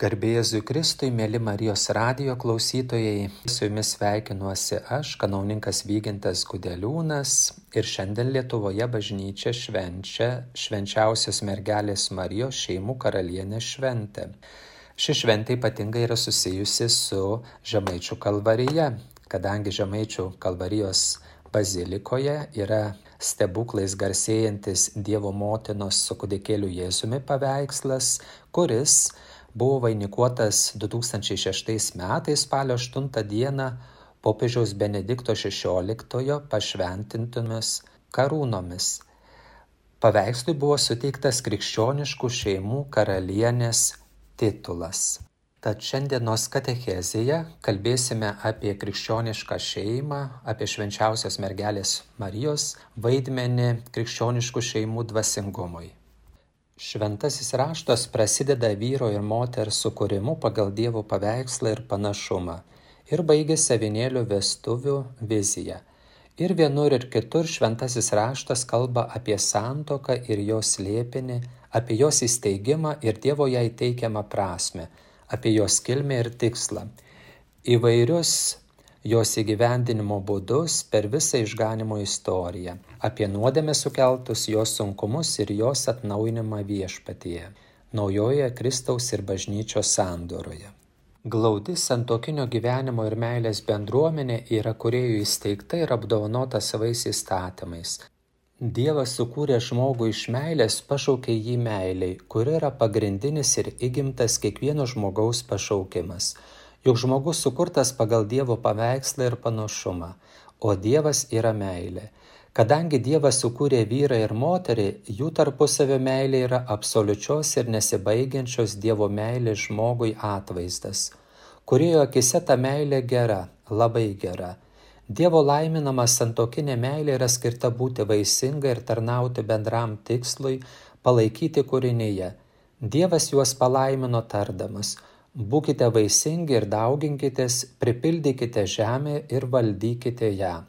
Garbėjėzui Kristui, mėly Marijos radijo klausytojai, su jumis sveikinuosi aš, kanauninkas Vygintas Gudeliūnas ir šiandien Lietuvoje bažnyčia švenčia švenčiausios mergelės Marijos šeimų karalienės šventę. Ši šventė ypatingai yra susijusi su Žemaičių kalvarija, kadangi Žemaičių kalvarijos bazilikoje yra stebuklais garsėjantis Dievo motinos su kudikėliu Jėzumi paveikslas, kuris buvo vainikuotas 2006 metais spalio 8 dieną popiežiaus Benedikto XVI pašventintomis karūnomis. Paveikslui buvo suteiktas krikščioniškų šeimų karalienės titulas. Tad šiandienos katechezėje kalbėsime apie krikščionišką šeimą, apie švenčiausios mergelės Marijos vaidmenį krikščioniškų šeimų dvasingumui. Šventasis raštas prasideda vyro ir moters sukūrimu pagal Dievo paveikslą ir panašumą ir baigiasi avinėlių vestuvių vizija. Ir vienur ir kitur šventasis raštas kalba apie santoką ir jos slėpinį, apie jos įsteigimą ir Dievo jai teikiamą prasme, apie jos kilmę ir tikslą. Įvairius jos įgyvendinimo būdus per visą išganimo istoriją, apie nuodėmę sukeltus jos sunkumus ir jos atnaujinimą viešpatyje, naujoje Kristaus ir bažnyčios sandoroje. Glaudi santokinio gyvenimo ir meilės bendruomenė yra kuriejų įsteigta ir apdovanota savais įstatymais. Dievas sukūrė žmogų iš meilės, pašaukė jį meiliai, kuri yra pagrindinis ir įgimtas kiekvieno žmogaus pašaukimas juk žmogus sukurtas pagal Dievo paveikslą ir panašumą, o Dievas yra meilė. Kadangi Dievas sukūrė vyrą ir moterį, jų tarpusavio meilė yra absoliučios ir nesibaigiančios Dievo meilės žmogui atvaizdas. Kuriojo akise ta meilė gera, labai gera. Dievo laiminama santokinė meilė yra skirta būti vaisinga ir tarnauti bendram tikslui, palaikyti kūrinyje. Dievas juos palaimino tardamas – Būkite vaisingi ir dauginkitės, pripildykite žemę ir valdykite ją.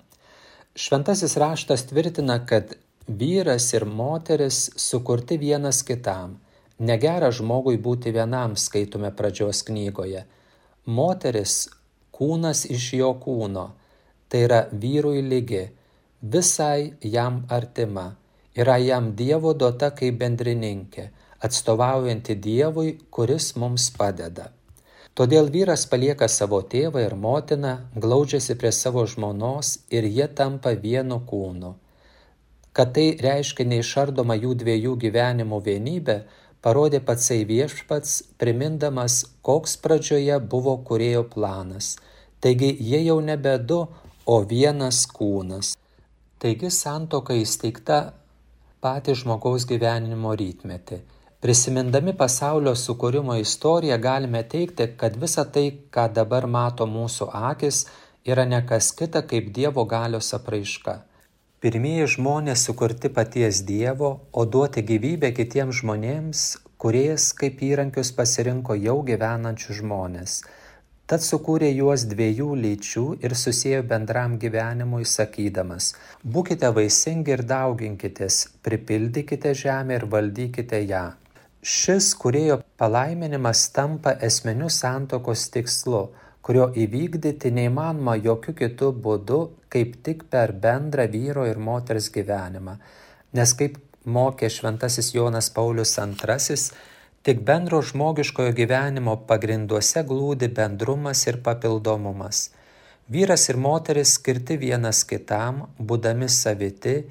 Šventasis raštas tvirtina, kad vyras ir moteris sukurti vienas kitam. Negera žmogui būti vienam, skaitome pradžios knygoje. Moteris kūnas iš jo kūno, tai yra vyrui lygi, visai jam artima, yra jam Dievo duota kaip bendrininkė atstovaujanti Dievui, kuris mums padeda. Todėl vyras palieka savo tėvą ir motiną, glaudžiasi prie savo žmonos ir jie tampa vienu kūnu. Kad tai reiškia neišardoma jų dviejų gyvenimų vienybė, parodė patsai viešpats, primindamas, koks pradžioje buvo kurėjo planas. Taigi jie jau nebe du, o vienas kūnas. Taigi santoka įsteigta patį žmogaus gyvenimo rytmetį Prisimindami pasaulio sukūrimo istoriją galime teigti, kad visa tai, ką dabar mato mūsų akis, yra ne kas kita kaip Dievo galios apraiška. Pirmieji žmonės sukurti paties Dievo, o duoti gyvybę kitiems žmonėms, kuriejas kaip įrankius pasirinko jau gyvenančius žmonės. Tad sukūrė juos dviejų lyčių ir susijęjo bendram gyvenimui sakydamas, būkite vaisingi ir dauginkitės, pripildykite žemę ir valdykite ją. Šis kūrėjo palaiminimas tampa esminiu santokos tikslu, kurio įvykdyti neįmanoma jokių kitų būdų, kaip tik per bendrą vyro ir moters gyvenimą. Nes kaip mokė šventasis Jonas Paulius II, tik bendro žmogiškojo gyvenimo pagrinduose glūdi bendrumas ir papildomumas. Vyras ir moteris skirti vienas kitam, būdami saviti,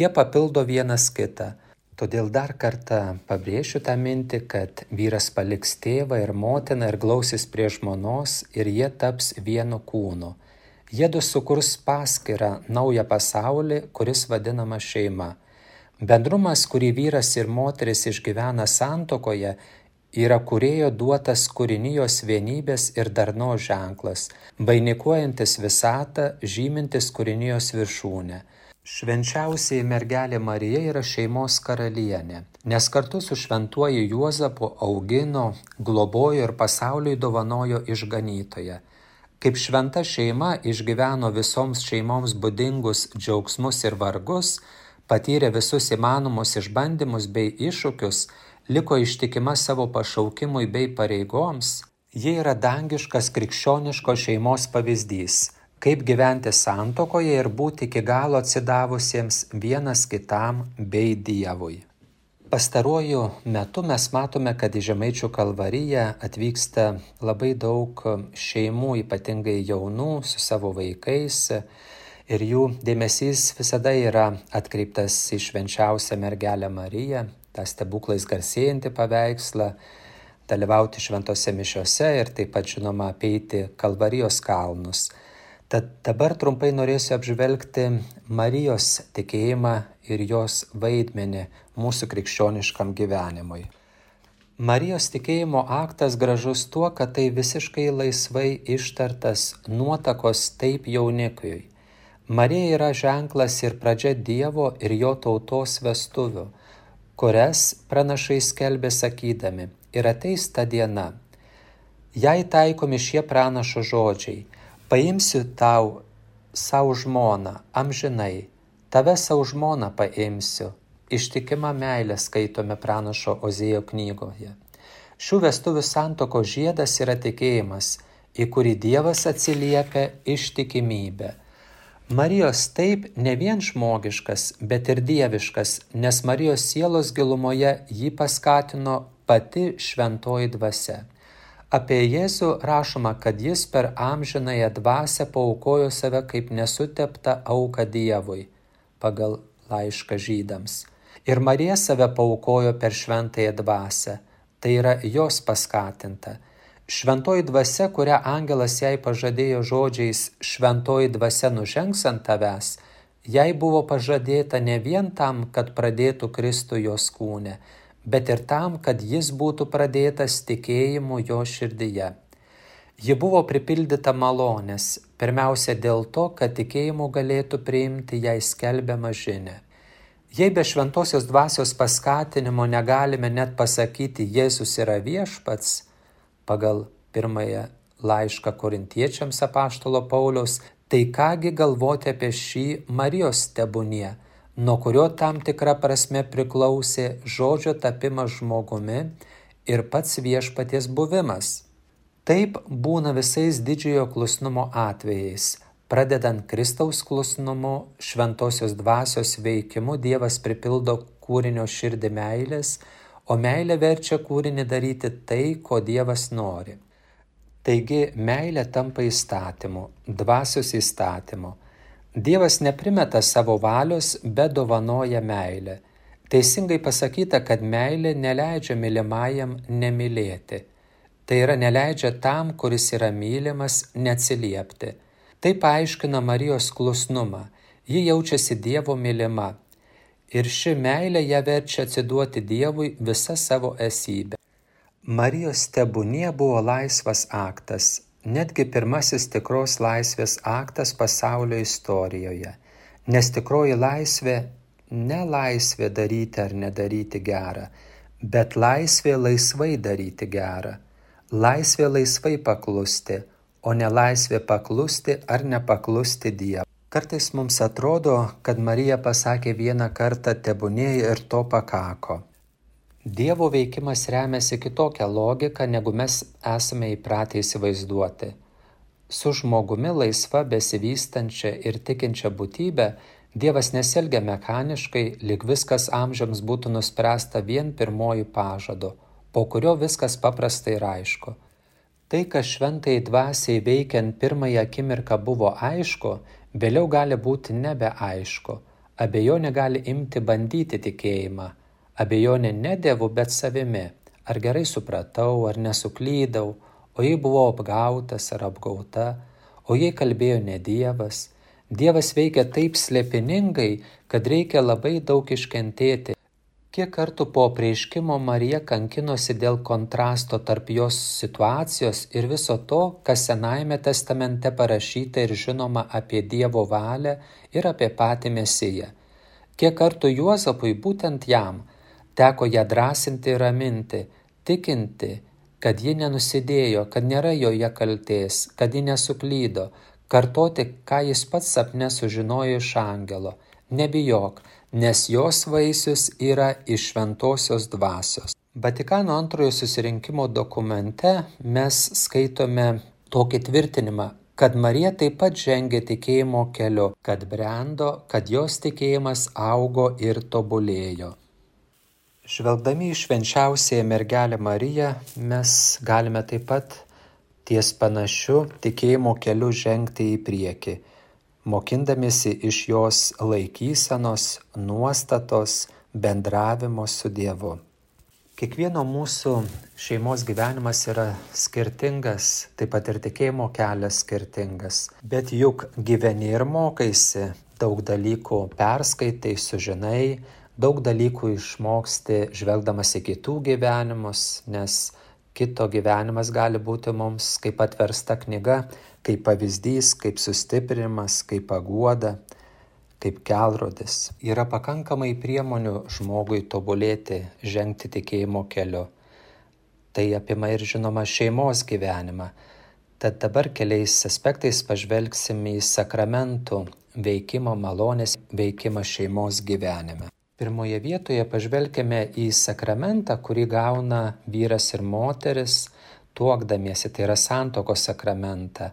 jie papildo vienas kitą Todėl dar kartą pabrėšiu tą mintį, kad vyras paliks tėvą ir motiną ir glausis prie žmonos ir jie taps vienu kūnu. Jėdu sukurs paskirą naują pasaulį, kuris vadinama šeima. Bendrumas, kurį vyras ir moteris išgyvena santokoje, yra kurėjo duotas kūrinijos vienybės ir darno ženklas, vainikuojantis visatą, žymintis kūrinijos viršūnę. Švenčiausioji mergelė Marija yra šeimos karalienė, nes kartu su šventuoju Juozapu augino, globojo ir pasauliui dovanojo išganytoje. Kaip šventa šeima išgyveno visoms šeimoms būdingus džiaugsmus ir vargus, patyrė visus įmanomus išbandymus bei iššūkius, liko ištikima savo pašaukimui bei pareigoms, ji yra dangiškas krikščioniškos šeimos pavyzdys, kaip gyventi santokoje ir būti iki galo atsidavusiems vienas kitam bei Dievui. Pastaruoju metu mes matome, kad į Žemaičių kalvariją atvyksta labai daug šeimų, ypatingai jaunų, su savo vaikais. Ir jų dėmesys visada yra atkreiptas į švenčiausią mergelę Mariją, tą stebuklais garsėjantį paveikslą, dalyvauti šventose mišiose ir taip pat žinoma apeiti kalvarijos kalnus. Tad dabar trumpai norėsiu apžvelgti Marijos tikėjimą ir jos vaidmenį mūsų krikščioniškam gyvenimui. Marijos tikėjimo aktas gražus tuo, kad tai visiškai laisvai ištartas nuotakos taip jaunikiui. Marija yra ženklas ir pradžia Dievo ir jo tautos vestuvių, kurias pranašai skelbė sakydami, ir ateis ta diena. Jei taikomi šie pranašo žodžiai, paimsiu tau savo žmoną amžinai, tave savo žmoną paimsiu, ištikimą meilę skaitome pranašo Ozėjo knygoje. Šių vestuvių santoko žiedas yra tikėjimas, į kurį Dievas atsiliepia ištikimybę. Marijos taip ne vien žmogiškas, bet ir dieviškas, nes Marijos sielos gilumoje jį paskatino pati šventoji dvasia. Apie Jėzų rašoma, kad jis per amžinąją dvasę paukojo save kaip nesutepta auka Dievui pagal laišką žydams. Ir Marija save paukojo per šventąją dvasę, tai yra jos paskatinta. Šventoji dvasia, kurią angelas jai pažadėjo žodžiais šventoji dvasia nužengs ant tavęs, jai buvo pažadėta ne vien tam, kad pradėtų Kristų jos kūne, bet ir tam, kad jis būtų pradėtas tikėjimu jo širdyje. Ji buvo pripildyta malonės, pirmiausia dėl to, kad tikėjimu galėtų priimti jai skelbiamą žinę. Jei be šventosios dvasios paskatinimo negalime net pasakyti Jėzus yra viešpats, pagal pirmąją laišką korintiečiams apaštalo Pauliaus, tai kągi galvoti apie šį Marijos tebūnie, nuo kurio tam tikra prasme priklausė žodžio tapimas žmogumi ir pats viešpaties buvimas. Taip būna visais didžiojo klusnumo atvejais Pradedant Kristaus klusnumu, šventosios dvasios veikimu Dievas pripildo kūrinio širdį meilės, o meilė verčia kūrinį daryti tai, ko Dievas nori. Taigi meilė tampa įstatymu, dvasios įstatymu. Dievas neprimeta savo valios, bet dovanoja meilę. Teisingai pasakyta, kad meilė neleidžia mylimajam nemylėti. Tai yra neleidžia tam, kuris yra mylimas, neatsiliepti. Tai paaiškina Marijos klusnumą. Ji jaučiasi Dievo mylima. Ir ši meilė ją verčia atsiduoti Dievui visą savo esybę. Marijos tebūnie buvo laisvas aktas, netgi pirmasis tikros laisvės aktas pasaulio istorijoje. Nes tikroji laisvė ne laisvė daryti ar nedaryti gerą, bet laisvė laisvai daryti gerą, laisvė laisvai paklusti, o ne laisvė paklusti ar nepaklusti Dievui. Kartais mums atrodo, kad Marija pasakė vieną kartą tebūnie ir to pakako. Dievo veikimas remiasi kitokią logiką, negu mes esame įpratę įsivaizduoti. Su žmogumi laisva, besivystančia ir tikinčia būtybė Dievas neselgia mechaniškai, lyg viskas amžiams būtų nuspręsta vien pirmoji pažadu, po kurio viskas paprastai ir aišku. Tai, kas šventai dvasiai veikiant pirmąją akimirką buvo aišku, vėliau gali būti nebeaišku. Abejonė gali imti bandyti tikėjimą. Abejonė ne Dievu, bet savimi. Ar gerai supratau, ar nesuklydau, o jei buvau apgautas ar apgauta, o jei kalbėjo ne Dievas. Dievas veikia taip slėpiningai, kad reikia labai daug iškentėti kiek kartų po apreiškimo marija kankinosi dėl kontrasto tarp jos situacijos ir viso to kas senajame testamente parašyta ir žinoma apie dievo valią ir apie patį mesiją kiek kartų juozapui būtent jam teko ją drąsinti ir raminti tikinti kad ji nenusidėjo kad nėra joje kaltės kad ji nesuklydo kartoti ką jis pats sapne sužinojo iš angelo nebijok nes jos vaisius yra iš šventosios dvasios. Vatikano antrojo susirinkimo dokumente mes skaitome tokį tvirtinimą, kad Marija taip pat žengė tikėjimo keliu, kad brendo, kad jos tikėjimas augo ir tobulėjo. Žvelgdami į švenčiausiąją mergelę Mariją, mes galime taip pat ties panašiu tikėjimo keliu žengti į priekį mokindamiesi iš jos laikysenos, nuostatos, bendravimo su Dievu. Kiekvieno mūsų šeimos gyvenimas yra skirtingas, taip pat ir tikėjimo kelias skirtingas. Bet juk gyveni ir mokaisi, daug dalykų perskaitai, sužinai, daug dalykų išmoksti žvelgdamas į kitų gyvenimus, nes kito gyvenimas gali būti mums kaip atversta knyga, kaip pavyzdys, kaip sustiprinimas, kaip paguoda, kaip kelrodis. Yra pakankamai priemonių žmogui tobulėti, žengti tikėjimo keliu. Tai apima ir žinoma šeimos gyvenimą. Tad dabar keliais aspektais pažvelgsime į sakramentų veikimo malonės veikimą šeimos gyvenime. Pirmoje vietoje pažvelkime į sakramentą, kurį gauna vyras ir moteris tuokdamiesi, tai yra santokos sakramentą.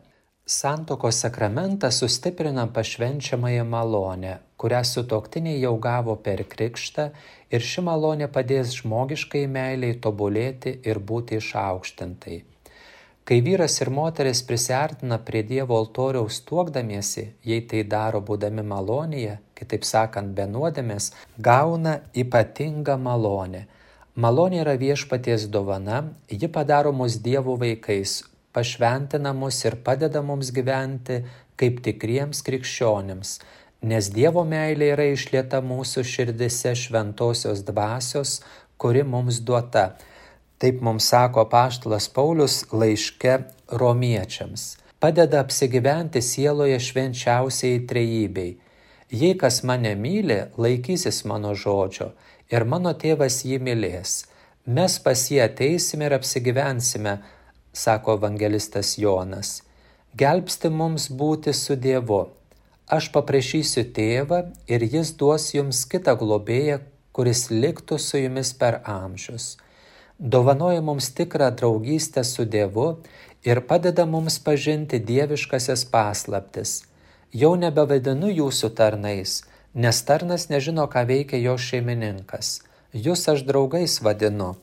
Santokos sakramentas sustiprina pašvenčiamąją malonę, kurią sutoktiniai jau gavo per krikštą ir ši malonė padės žmogiškai meiliai tobulėti ir būti išaukštintai. Kai vyras ir moteris prisartina prie Dievo altoriaus tuokdamiesi, jei tai daro būdami malonėje, kitaip sakant, be nuodėmės, gauna ypatingą malonę. Malonė yra viešpaties dovana, ji padaro mus Dievo vaikais, pašventina mus ir padeda mums gyventi kaip tikriems krikščionims, nes Dievo meilė yra išlieta mūsų širdise šventosios dvasios, kuri mums duota. Taip mums sako paštalas Paulius laiške romiečiams. Padeda apsigyventi sieloje švenčiausiai trejybei. Jei kas mane myli, laikysis mano žodžio ir mano tėvas jį mylės. Mes pas jį ateisime ir apsigyvensime, sako evangelistas Jonas. Gelbsti mums būti su Dievu. Aš paprašysiu tėvą ir jis duos jums kitą globėją, kuris liktų su jumis per amžius. Dovanoja mums tikrą draugystę su Dievu ir padeda mums pažinti dieviškasias paslaptis. Jau nebevadinu jūsų tarnais, nes tarnas nežino, ką veikia jo šeimininkas. Jūs aš draugais vadinu.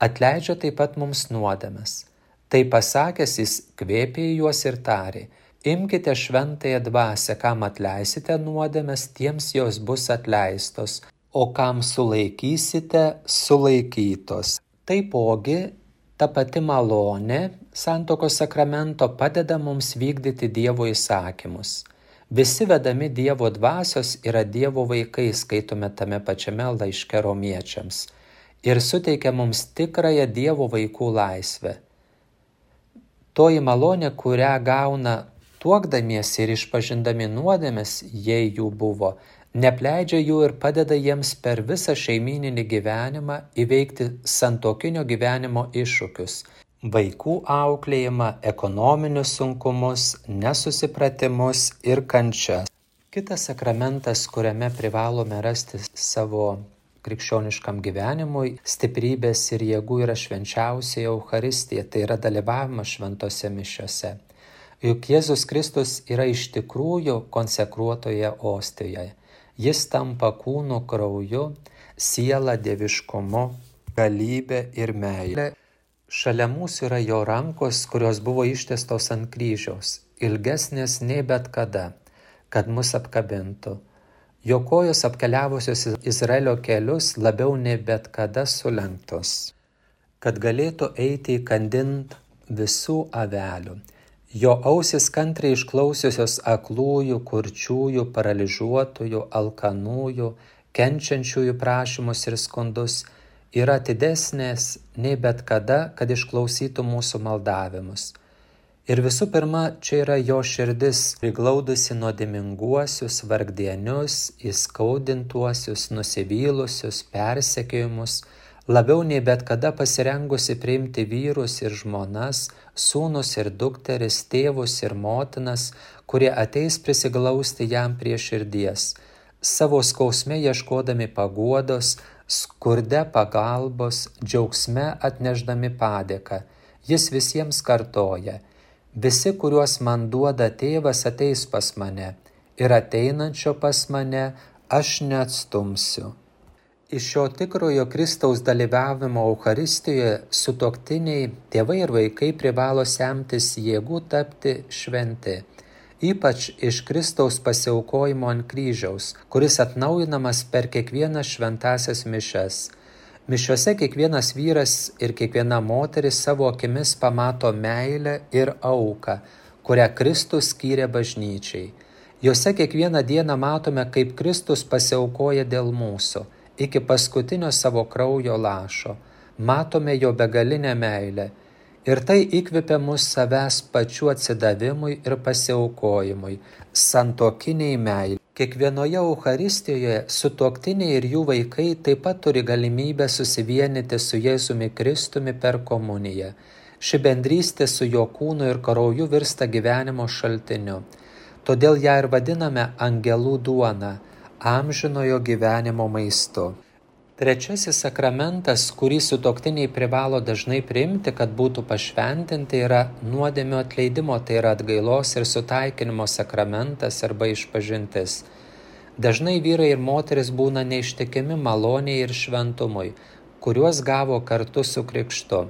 Atleidžia taip pat mums nuodėmes. Tai pasakęs jis kvėpė į juos ir tarė, imkite šventąją dvasę, kam atleisite nuodėmes, tiems jos bus atleistos, o kam sulaikysite, sulaikytos. Taipogi, ta pati malonė santokos sakramento padeda mums vykdyti Dievo įsakymus. Visi vedami Dievo dvasios yra Dievo vaikai, skaitome tame pačiame laiške romiečiams, ir suteikia mums tikrąją Dievo vaikų laisvę toji malonė, kurią gauna tuokdamiesi ir išpažindami nuodėmes, jei jų buvo, nepleidžia jų ir padeda jiems per visą šeimininį gyvenimą įveikti santokinio gyvenimo iššūkius - vaikų auklėjimą, ekonominius sunkumus, nesusipratimus ir kančias. Kitas sakramentas, kuriame privalome rasti savo krikščioniškam gyvenimui stiprybės ir jėgų yra švenčiausia Euharistija, tai yra dalyvavimas šventose mišiose. Juk Jėzus Kristus yra iš tikrųjų konsekruotoje ostijoje. Jis tampa kūnu krauju, siela dieviškumu, galybė ir meilė. Šalia mūsų yra jo rankos, kurios buvo ištiestos ant kryžiaus, ilgesnės nei bet kada, kad mus apkabintų Jo kojos apkeliavusios Izraelio kelius labiau nei bet kada sulenktos, kad galėtų eiti įkandint visų avelių. Jo ausis kantriai išklausiusios aklųjų, kurčiųjų, paralyžiuotųjų, alkanųjų, kenčiančiųjų prašymus ir skundus yra atidesnės nei bet kada, kad išklausytų mūsų maldavimus. Ir visų pirma čia yra jo širdis priglaudusi nuodėminguosius vargdienius įskaudintuosius nusivylusius persekiojimus labiau nei bet kada pasirengusi priimti vyrus ir žmonas sūnus ir dukteris tėvus ir motinas kurie ateis prisiglausti jam prie širdies savo skausme ieškodami paguodos skurde pagalbos, džiaugsme atneždami padėką. Jis visiems kartoja, visi, kuriuos man duoda tėvas, ateis pas mane ir ateinančio pas mane aš neatstumsiu. Iš šio tikrojo Kristaus dalyvavimo Euharistijoje sutoktiniai, tėvai ir vaikai privalo semtis jėgų tapti šventi ypač iš Kristaus pasiaukojimo ant kryžiaus, kuris atnaujinamas per kiekvienas šventasias mišes. Mišiuose kiekvienas vyras ir kiekviena moteris savo akimis pamato meilę ir auką, kurią Kristus skyrė bažnyčiai. Jose kiekvieną dieną matome, kaip Kristus pasiaukoja dėl mūsų, iki paskutinio savo kraujo lašo. Matome jo begalinę meilę Ir tai įkvepia mus savęs pačiu atsidavimui ir pasiaukojimui, santokiniai meilė. Kiekvienoje Euharistijoje sutuoktiniai ir jų vaikai taip pat turi galimybę susivienyti su Jėzumi Kristumi per komuniją. Ši bendrystė su jo kūnu ir krauju virsta gyvenimo šaltiniu. Todėl ją ir vadiname angelų duona, amžinojo gyvenimo maistu. Trečiasis sakramentas, kurį sutoktiniai privalo dažnai priimti, kad būtų pašventinti, yra nuodėmio atleidimo, tai yra atgailos ir sutaikinimo sakramentas arba išpažintis. Dažnai vyrai ir moteris būna neištikimi maloniai ir šventumui, kuriuos gavo kartu su krikštu.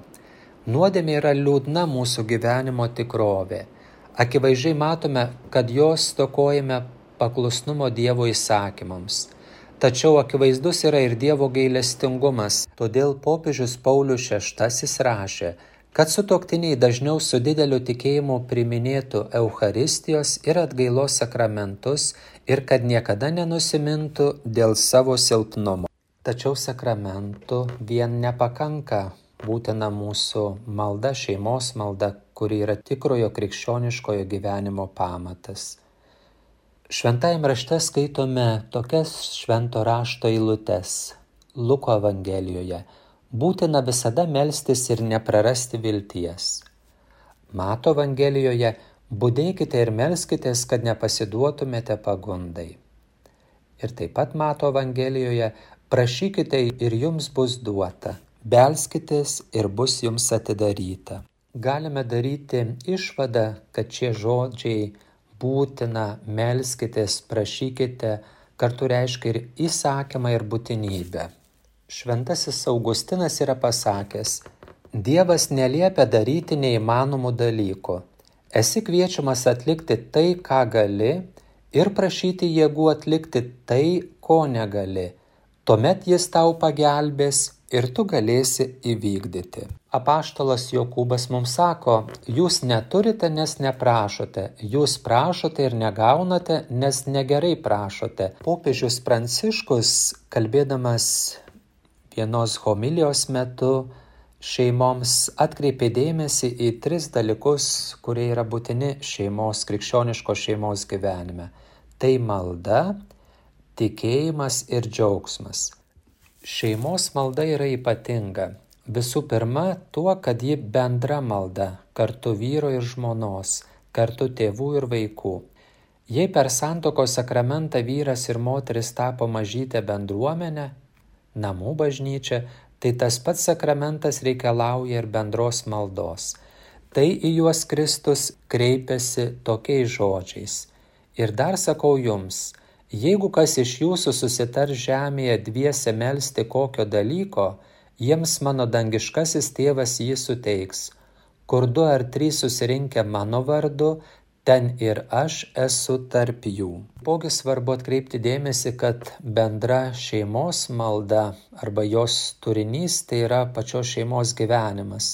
Nuodėmė yra liūdna mūsų gyvenimo tikrovė. Akivaizdžiai matome, kad jos stokojame paklusnumo Dievo įsakymams. Tačiau akivaizdus yra ir Dievo gailestingumas, todėl popiežius Paulius VI rašė, kad sutoktiniai dažniau su dideliu tikėjimu priminėtų Eucharistijos ir atgailos sakramentus ir kad niekada nenusimintų dėl savo silpnumo. Tačiau sakramentų vien nepakanka, būtina mūsų malda, šeimos malda, kuri yra tikrojo krikščioniškojo gyvenimo pamatas. Šventajame rašte skaitome tokias švento rašto eilutes Luko Evangelijoje. Būtina visada melstis ir neprarasti vilties. Mato Evangelijoje būdėkite ir melskitės, kad nepasiduotumėte pagundai. Ir taip pat Mato Evangelijoje prašykite ir jums bus duota, belskitės ir bus jums atidaryta. Galime daryti išvadą, kad šie žodžiai būtina, melskitės, prašykite, kartu reiškia ir įsakymą ir būtinybę. Šventasis Augustinas yra pasakęs, Dievas neliepia daryti neįmanomų dalykų. Esi kviečiamas atlikti tai, ką gali ir prašyti jėgų atlikti tai, ko negali. Tuomet jis tau pagelbės ir tu galėsi įvykdyti. Apaštalas Jokūbas mums sako, jūs neturite, nes neprašote, jūs prašote ir negaunate, nes negerai prašote. Popiežius Pranciškus, kalbėdamas vienos homilijos metu, šeimoms atkreipė dėmesį į tris dalykus, kurie yra būtini šeimos, krikščioniškos šeimos gyvenime. Tai malda, tikėjimas ir džiaugsmas. Šeimos malda yra ypatinga. Visų pirma, tuo, kad ji bendra malda, kartu vyro ir žmonos, kartu tėvų ir vaikų. Jei per santokos sakramentą vyras ir moteris tapo mažytę bendruomenę, namų bažnyčia, tai tas pats sakramentas reikalauja ir bendros maldos. Tai į juos Kristus kreipiasi tokiais žodžiais. Ir dar sakau jums, Jeigu kas iš jūsų susitars žemėje dviese melsti kokio dalyko, jiems mano dangiškasis tėvas jį suteiks. Kur du ar trys susirinkę mano vardu, ten ir aš esu tarp jų. Pogi svarbu atkreipti dėmesį, kad bendra šeimos malda arba jos turinys tai yra pačios šeimos gyvenimas.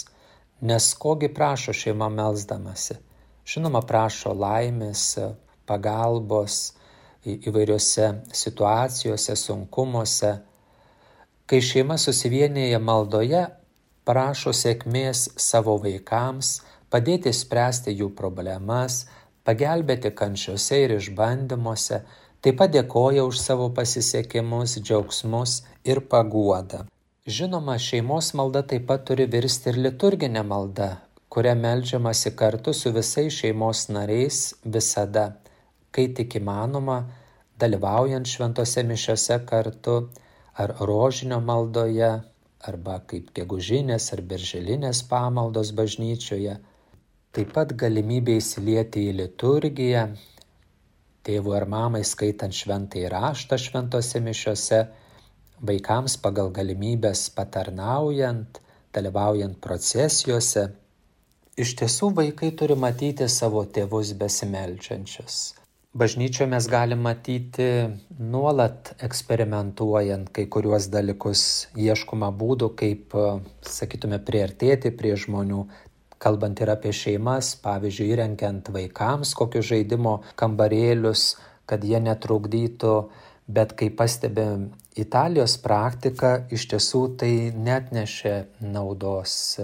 Nes kogi prašo šeima melzdamasi? Žinoma, prašo laimės, pagalbos, įvairiose situacijose, sunkumuose. Kai šeima susivienyje maldoje, prašo sėkmės savo vaikams, padėti spręsti jų problemas, pagelbėti kančiuose ir išbandymuose, taip pat dėkoja už savo pasisekimus, džiaugsmus ir paguodą. Žinoma, šeimos malda taip pat turi virsti ir liturginė malda, kuria melžiamasi kartu su visais šeimos nariais visada kai tik įmanoma, dalyvaujant šventose mišiose kartu ar rožinio maldoje, arba kaip gegužinės ar birželinės pamaldos bažnyčioje. Taip pat galimybė įsilieti į liturgiją, tėvų ar mamai skaitant šventąjį raštą šventose mišiose, vaikams pagal galimybės patarnaujant, dalyvaujant procesijose. Iš tiesų vaikai turi matyti savo tėvus besimeldžiančius bažnyčioje mes galim matyti nuolat eksperimentuojant kai kuriuos dalykus, ieškoma būdų, kaip, sakytume, priartėti prie žmonių, kalbant ir apie šeimas, pavyzdžiui, įrengiant vaikams kokius žaidimo kambarėlius, kad jie netrukdytų, bet kai pastebėm Italijos praktiką, iš tiesų tai net nešė naudos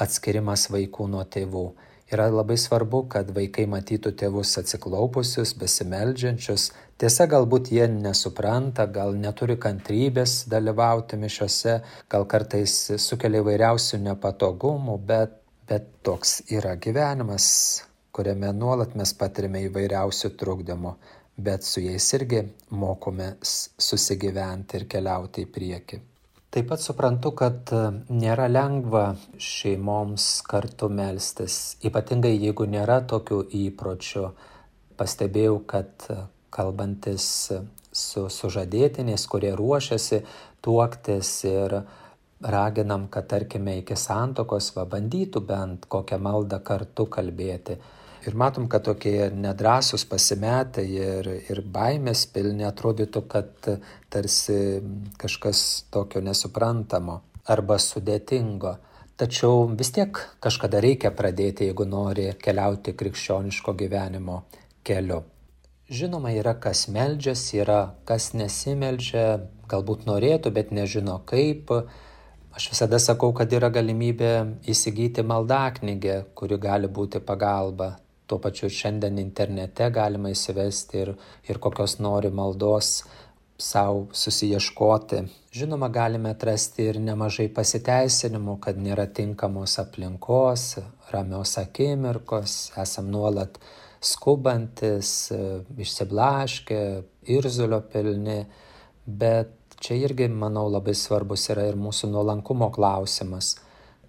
atskirimas vaikų nuo tėvų. Yra labai svarbu, kad vaikai matytų tėvus atsiklaupusius, besimeldžiančius. Tiesa, galbūt jie nesupranta, gal neturi kantrybės dalyvauti mišiose, gal kartais sukelia įvairiausių nepatogumų, bet, bet toks yra gyvenimas, kuriame nuolat mes patirime įvairiausių trukdymų, bet su jais irgi mokome susigyventi ir keliauti į priekį. Taip pat suprantu, kad e, nėra lengva šeimoms kartu melstis, ypatingai jeigu nėra tokių įpročių. Pastebėjau, kad e, kalbantis su sužadėtiniais, kurie ruošiasi tuoktis ir raginam, kad tarkime iki santokos va bandytų bent kokią maldą kartu kalbėti ir matom, kad tokie nedrasus pasimetę ir, ir baimės pilni atrodytų, kad tarsi kažkas tokio nesuprantamo arba sudėtingo. Tačiau vis tiek kažkada reikia pradėti, jeigu nori keliauti krikščioniško gyvenimo keliu. Žinoma, yra kas meldžiasi, yra kas nesimeldžia, galbūt norėtų, bet nežino kaip. Aš visada sakau, kad yra galimybė įsigyti maldaknygę, kuri gali būti pagalba tuo pačiu šiandien internete galima įsivesti ir, ir kokios nori maldos savo susieškoti. Žinoma, galime atrasti ir nemažai pasiteisinimų, kad nėra tinkamos aplinkos, ramios akimirkos, esam nuolat skubantis, išsiblaškę, irzulio pilni, bet čia irgi, manau, labai svarbus yra ir mūsų nuolankumo klausimas.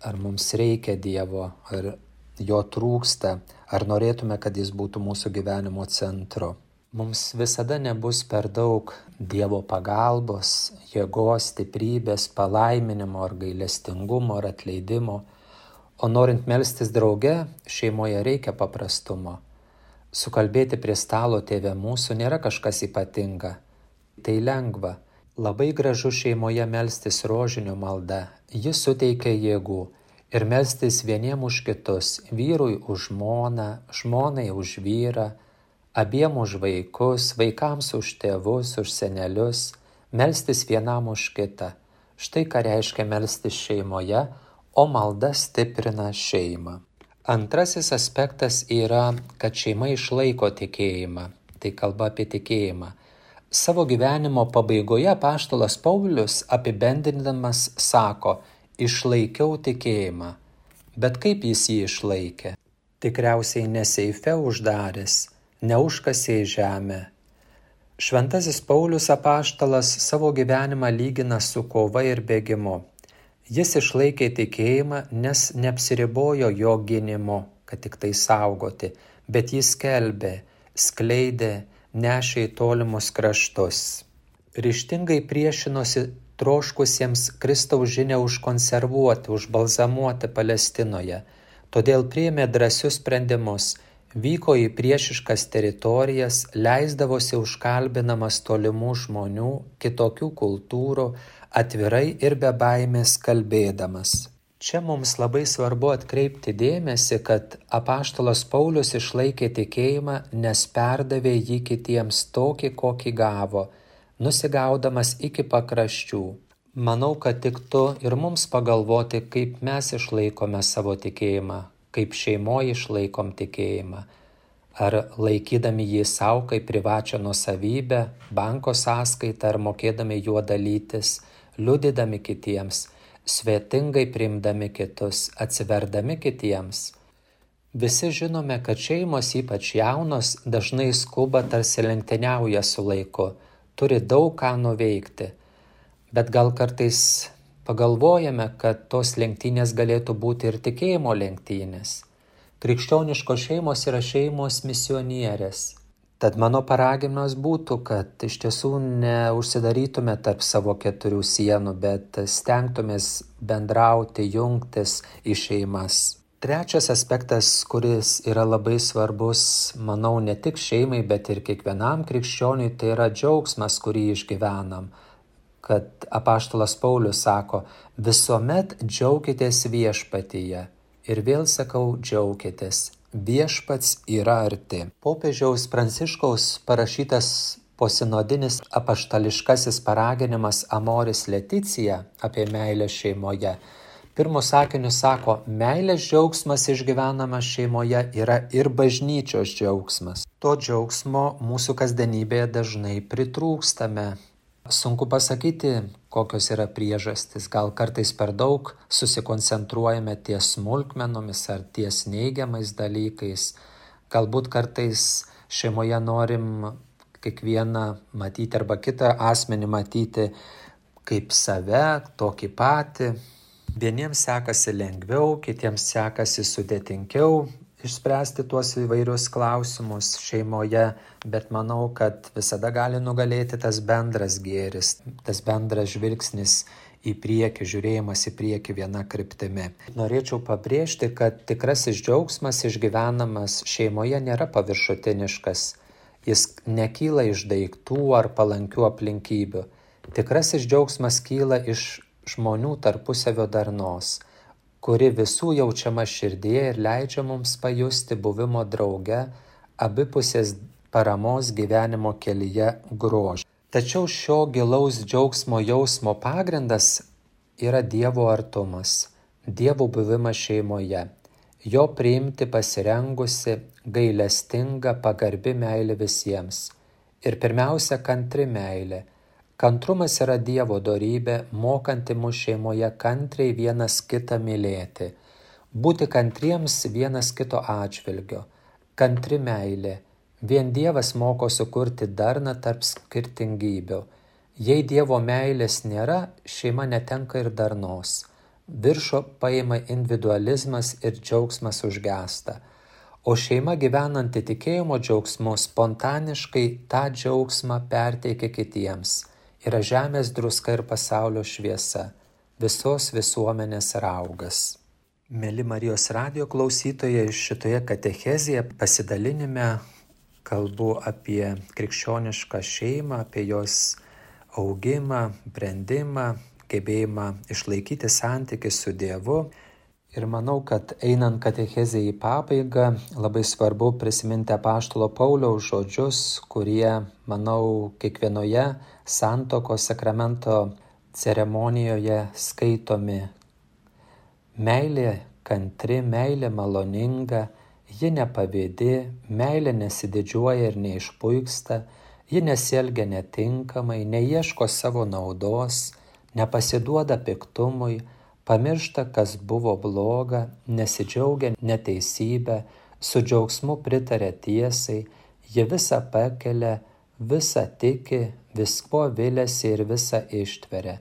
Ar mums reikia Dievo, ar jo trūksta, ar norėtume, kad jis būtų mūsų gyvenimo centru. Mums visada nebus per daug Dievo pagalbos, jėgos, stiprybės, palaiminimo ar gailestingumo ar atleidimo, o norint melstis drauge, šeimoje reikia paprastumo. Sukalbėti prie stalo tėvę mūsų nėra kažkas ypatinga. Tai lengva. Labai gražu šeimoje melstis rožinio malda. Jis suteikia jėgų ir melstis vieniem už kitus, vyrui už žmoną, žmonai už vyrą, abiem už vaikus, vaikams už tėvus, už senelius, melstis vienam už kitą. Štai ką reiškia melstis šeimoje, o malda stiprina šeimą. Antrasis aspektas yra, kad šeima išlaiko tikėjimą. Tai kalba apie tikėjimą. Savo gyvenimo pabaigoje paštalas Paulius apibendrindamas sako, Išlaikiau tikėjimą. Bet kaip jis jį išlaikė? Tikriausiai neseife uždaręs, neužkasė žemę. Šventasis Paulius apaštalas savo gyvenimą lygina su kova ir bėgimu. Jis išlaikė tikėjimą, nes neapsiribojo jo gynimu, kad tik tai saugoti, bet jis kelbė, skleidė, nešė į tolimus kraštus. Ryštingai priešinosi troškusiems Kristaus žinę užkonservuoti, užbalzamuoti Palestinoje. Todėl priėmė drąsius sprendimus, vyko į priešiškas teritorijas, leisdavosi užkalbinamas tolimų žmonių, kitokių kultūrų, atvirai ir be baimės kalbėdamas. Čia mums labai svarbu atkreipti dėmesį, kad apaštalas Paulius išlaikė tikėjimą, nes perdavė jį kitiems tokį, kokį gavo nusigaudamas iki pakraščių. Manau, kad tiktų ir mums pagalvoti, kaip mes išlaikome savo tikėjimą, kaip šeimoje išlaikom tikėjimą. Ar laikydami jį savo kaip privačią nusavybę, banko sąskaitą, ar mokėdami juo dalytis, liudydami kitiems, svetingai priimdami kitus, atsiverdami kitiems. Visi žinome, kad šeimos, ypač jaunos, dažnai skuba tarsi lenktyniauja su laiku turi daug ką nuveikti. bet gal kartais pagalvojame, kad tos lenktynės galėtų būti ir tikėjimo lenktynės. Krikščioniškos šeimos yra šeimos misionierės. Tad mano paraginimas būtų, kad iš tiesų neužsidarytume tarp savo keturių sienų, bet stengtumės bendrauti, jungtis į šeimas. Trečias aspektas, kuris yra labai svarbus, manau, ne tik šeimai, bet ir kiekvienam krikščioniui, tai yra džiaugsmas, kurį išgyvenam. Kad apaštalas Paulius sako, visuomet džiaukitės viešpatyje. Ir vėl sakau, džiaukitės viešpats yra arti. Popiežiaus Pranciškaus parašytas posinodinis apaštališkasis paraginimas Amoris Leticija apie meilę šeimoje. Pirmu sakiniu sako, meilės džiaugsmas išgyvenamas šeimoje yra ir bažnyčios džiaugsmas. To džiaugsmo mūsų kasdienybėje dažnai pritrūkstame. Sunku pasakyti, kokios yra priežastys. Gal kartais per daug susikoncentruojame ties smulkmenomis ar ties neigiamais dalykais. Galbūt kartais šeimoje norim kiekvieną matyti arba kitą asmenį matyti kaip save, tokį patį. Vieniems sekasi lengviau, kitiems sekasi sudėtingiau, išspręsti tuos įvairius klausimus šeimoje, bet manau, kad visada gali nugalėti tas bendras gėris, tas bendras žvilgsnis į priekį, žiūrėjimas į priekį viena kryptimi. Norėčiau pabrėžti, kad tikrasis džiaugsmas išgyvenamas šeimoje nėra paviršutiniškas. Jis nekyla iš daiktų ar palankių aplinkybių. Tikrasis džiaugsmas kyla iš žmonių tarpusavio darnos kuri visų jaučiama širdie ir leidžia mums pajusti buvimo drauge, abipusės paramos gyvenimo kelyje grožį. Tačiau šio gilaus džiaugsmo jausmo pagrindas yra Dievo artumas, Dievo buvimas šeimoje, jo priimti pasirengusi, gailestinga, pagarbi meilė visiems ir pirmiausia kantri meilė Kantrumas yra Dievo dorybė, mokanti mus šeimoje kantriai vienas kitą mylėti, būti kantriems vienas kito atžvilgio, kantri meilė. Vien Dievas moko sukurti darną tarp skirtingybių. Jei Dievo meilės nėra, šeima netenka ir darnos. Viršo paima individualizmas ir džiaugsmas užgesta. O šeima gyvenanti tikėjimo džiaugsmu spontaniškai tą džiaugsmą perteikia kitiems yra žemės druska ir pasaulio šviesa, visos visuomenės raugas. Mėly Marijos radio klausytojai, šitoje katechezėje pasidalinime kalbu apie krikščionišką šeimą, apie jos augimą, brandimą, gebėjimą išlaikyti santykių su Dievu. Ir manau, kad einant katechezė į pabaigą, labai svarbu prisiminti apaštalo Pauliaus žodžius, kurie, manau, kiekvienoje santokos sakramento ceremonijoje skaitomi. Meilė kantri, meilė maloninga, ji nepavėdi, meilė nesididžiuoja ir neišpuiksta, ji nesielgia netinkamai, neieško savo naudos, nepasiduoda piktumui, pamiršta, kas buvo bloga, nesidžiaugia neteisybę, su džiaugsmu pritarė tiesai, ji visą pakelia, visą tiki, viskuo viliasi ir visą ištveria.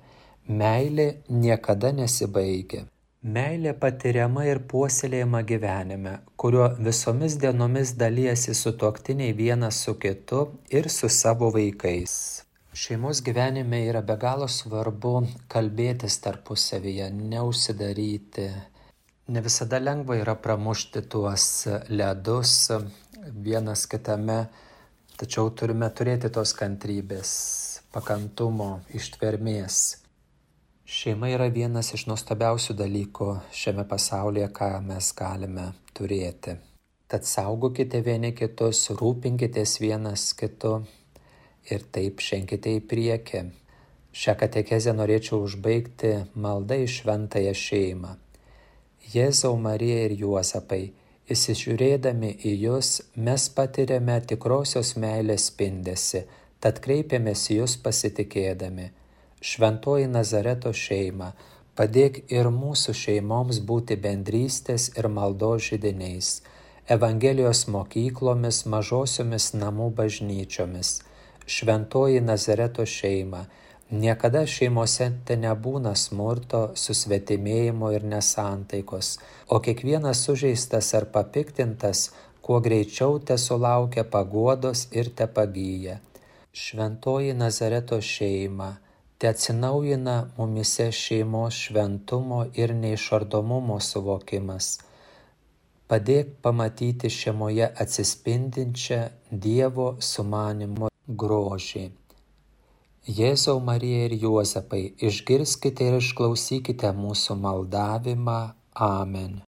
Meilė niekada nesibaigia. Meilė patiriama ir puoselėjama gyvenime, kuriuo visomis dienomis dalyjasi su tuoktiniai vienas su kitu ir su savo vaikais. Šeimos gyvenime yra be galo svarbu kalbėtis tarpusavyje, neužsidaryti. Ne visada lengva yra pramušti tuos ledus vienas kitame Tačiau turime turėti tos kantrybės, pakantumo, ištvermės. Šeima yra vienas iš nuostabiausių dalykų šiame pasaulyje, ką mes galime turėti. Tad saugokite vieni kitus, rūpinkitės vienas kitu ir taip ženkite į priekį. Šią katekezę norėčiau užbaigti malda į šventąją šeimą. Jėzau Marija ir Juozapai Įsižiūrėdami į Jūs mes patiriame tikrosios meilės spindesi, tad kreipiamės į Jūs pasitikėdami. Šventoji Nazareto šeima, padėk ir mūsų šeimoms būti bendrystės ir maldos žydiniais, Evangelijos mokyklomis, mažosiomis namų bažnyčiomis. Šventoji Nazareto šeima, Niekada šeimose te nebūna smurto, susvetimėjimo ir nesantaikos, o kiekvienas sužeistas ar papiktintas kuo greičiau te sulaukia paguodos ir te pagyja. Šventoji Nazareto šeima, te atsinaujina mumise šeimos šventumo ir neišardomumo suvokimas. Padėk pamatyti šeimoje atsispindinčią Dievo sumanimo grožį. Jėzau Marija ir Juozapai, išgirskite ir išklausykite mūsų maldavimą. Amen.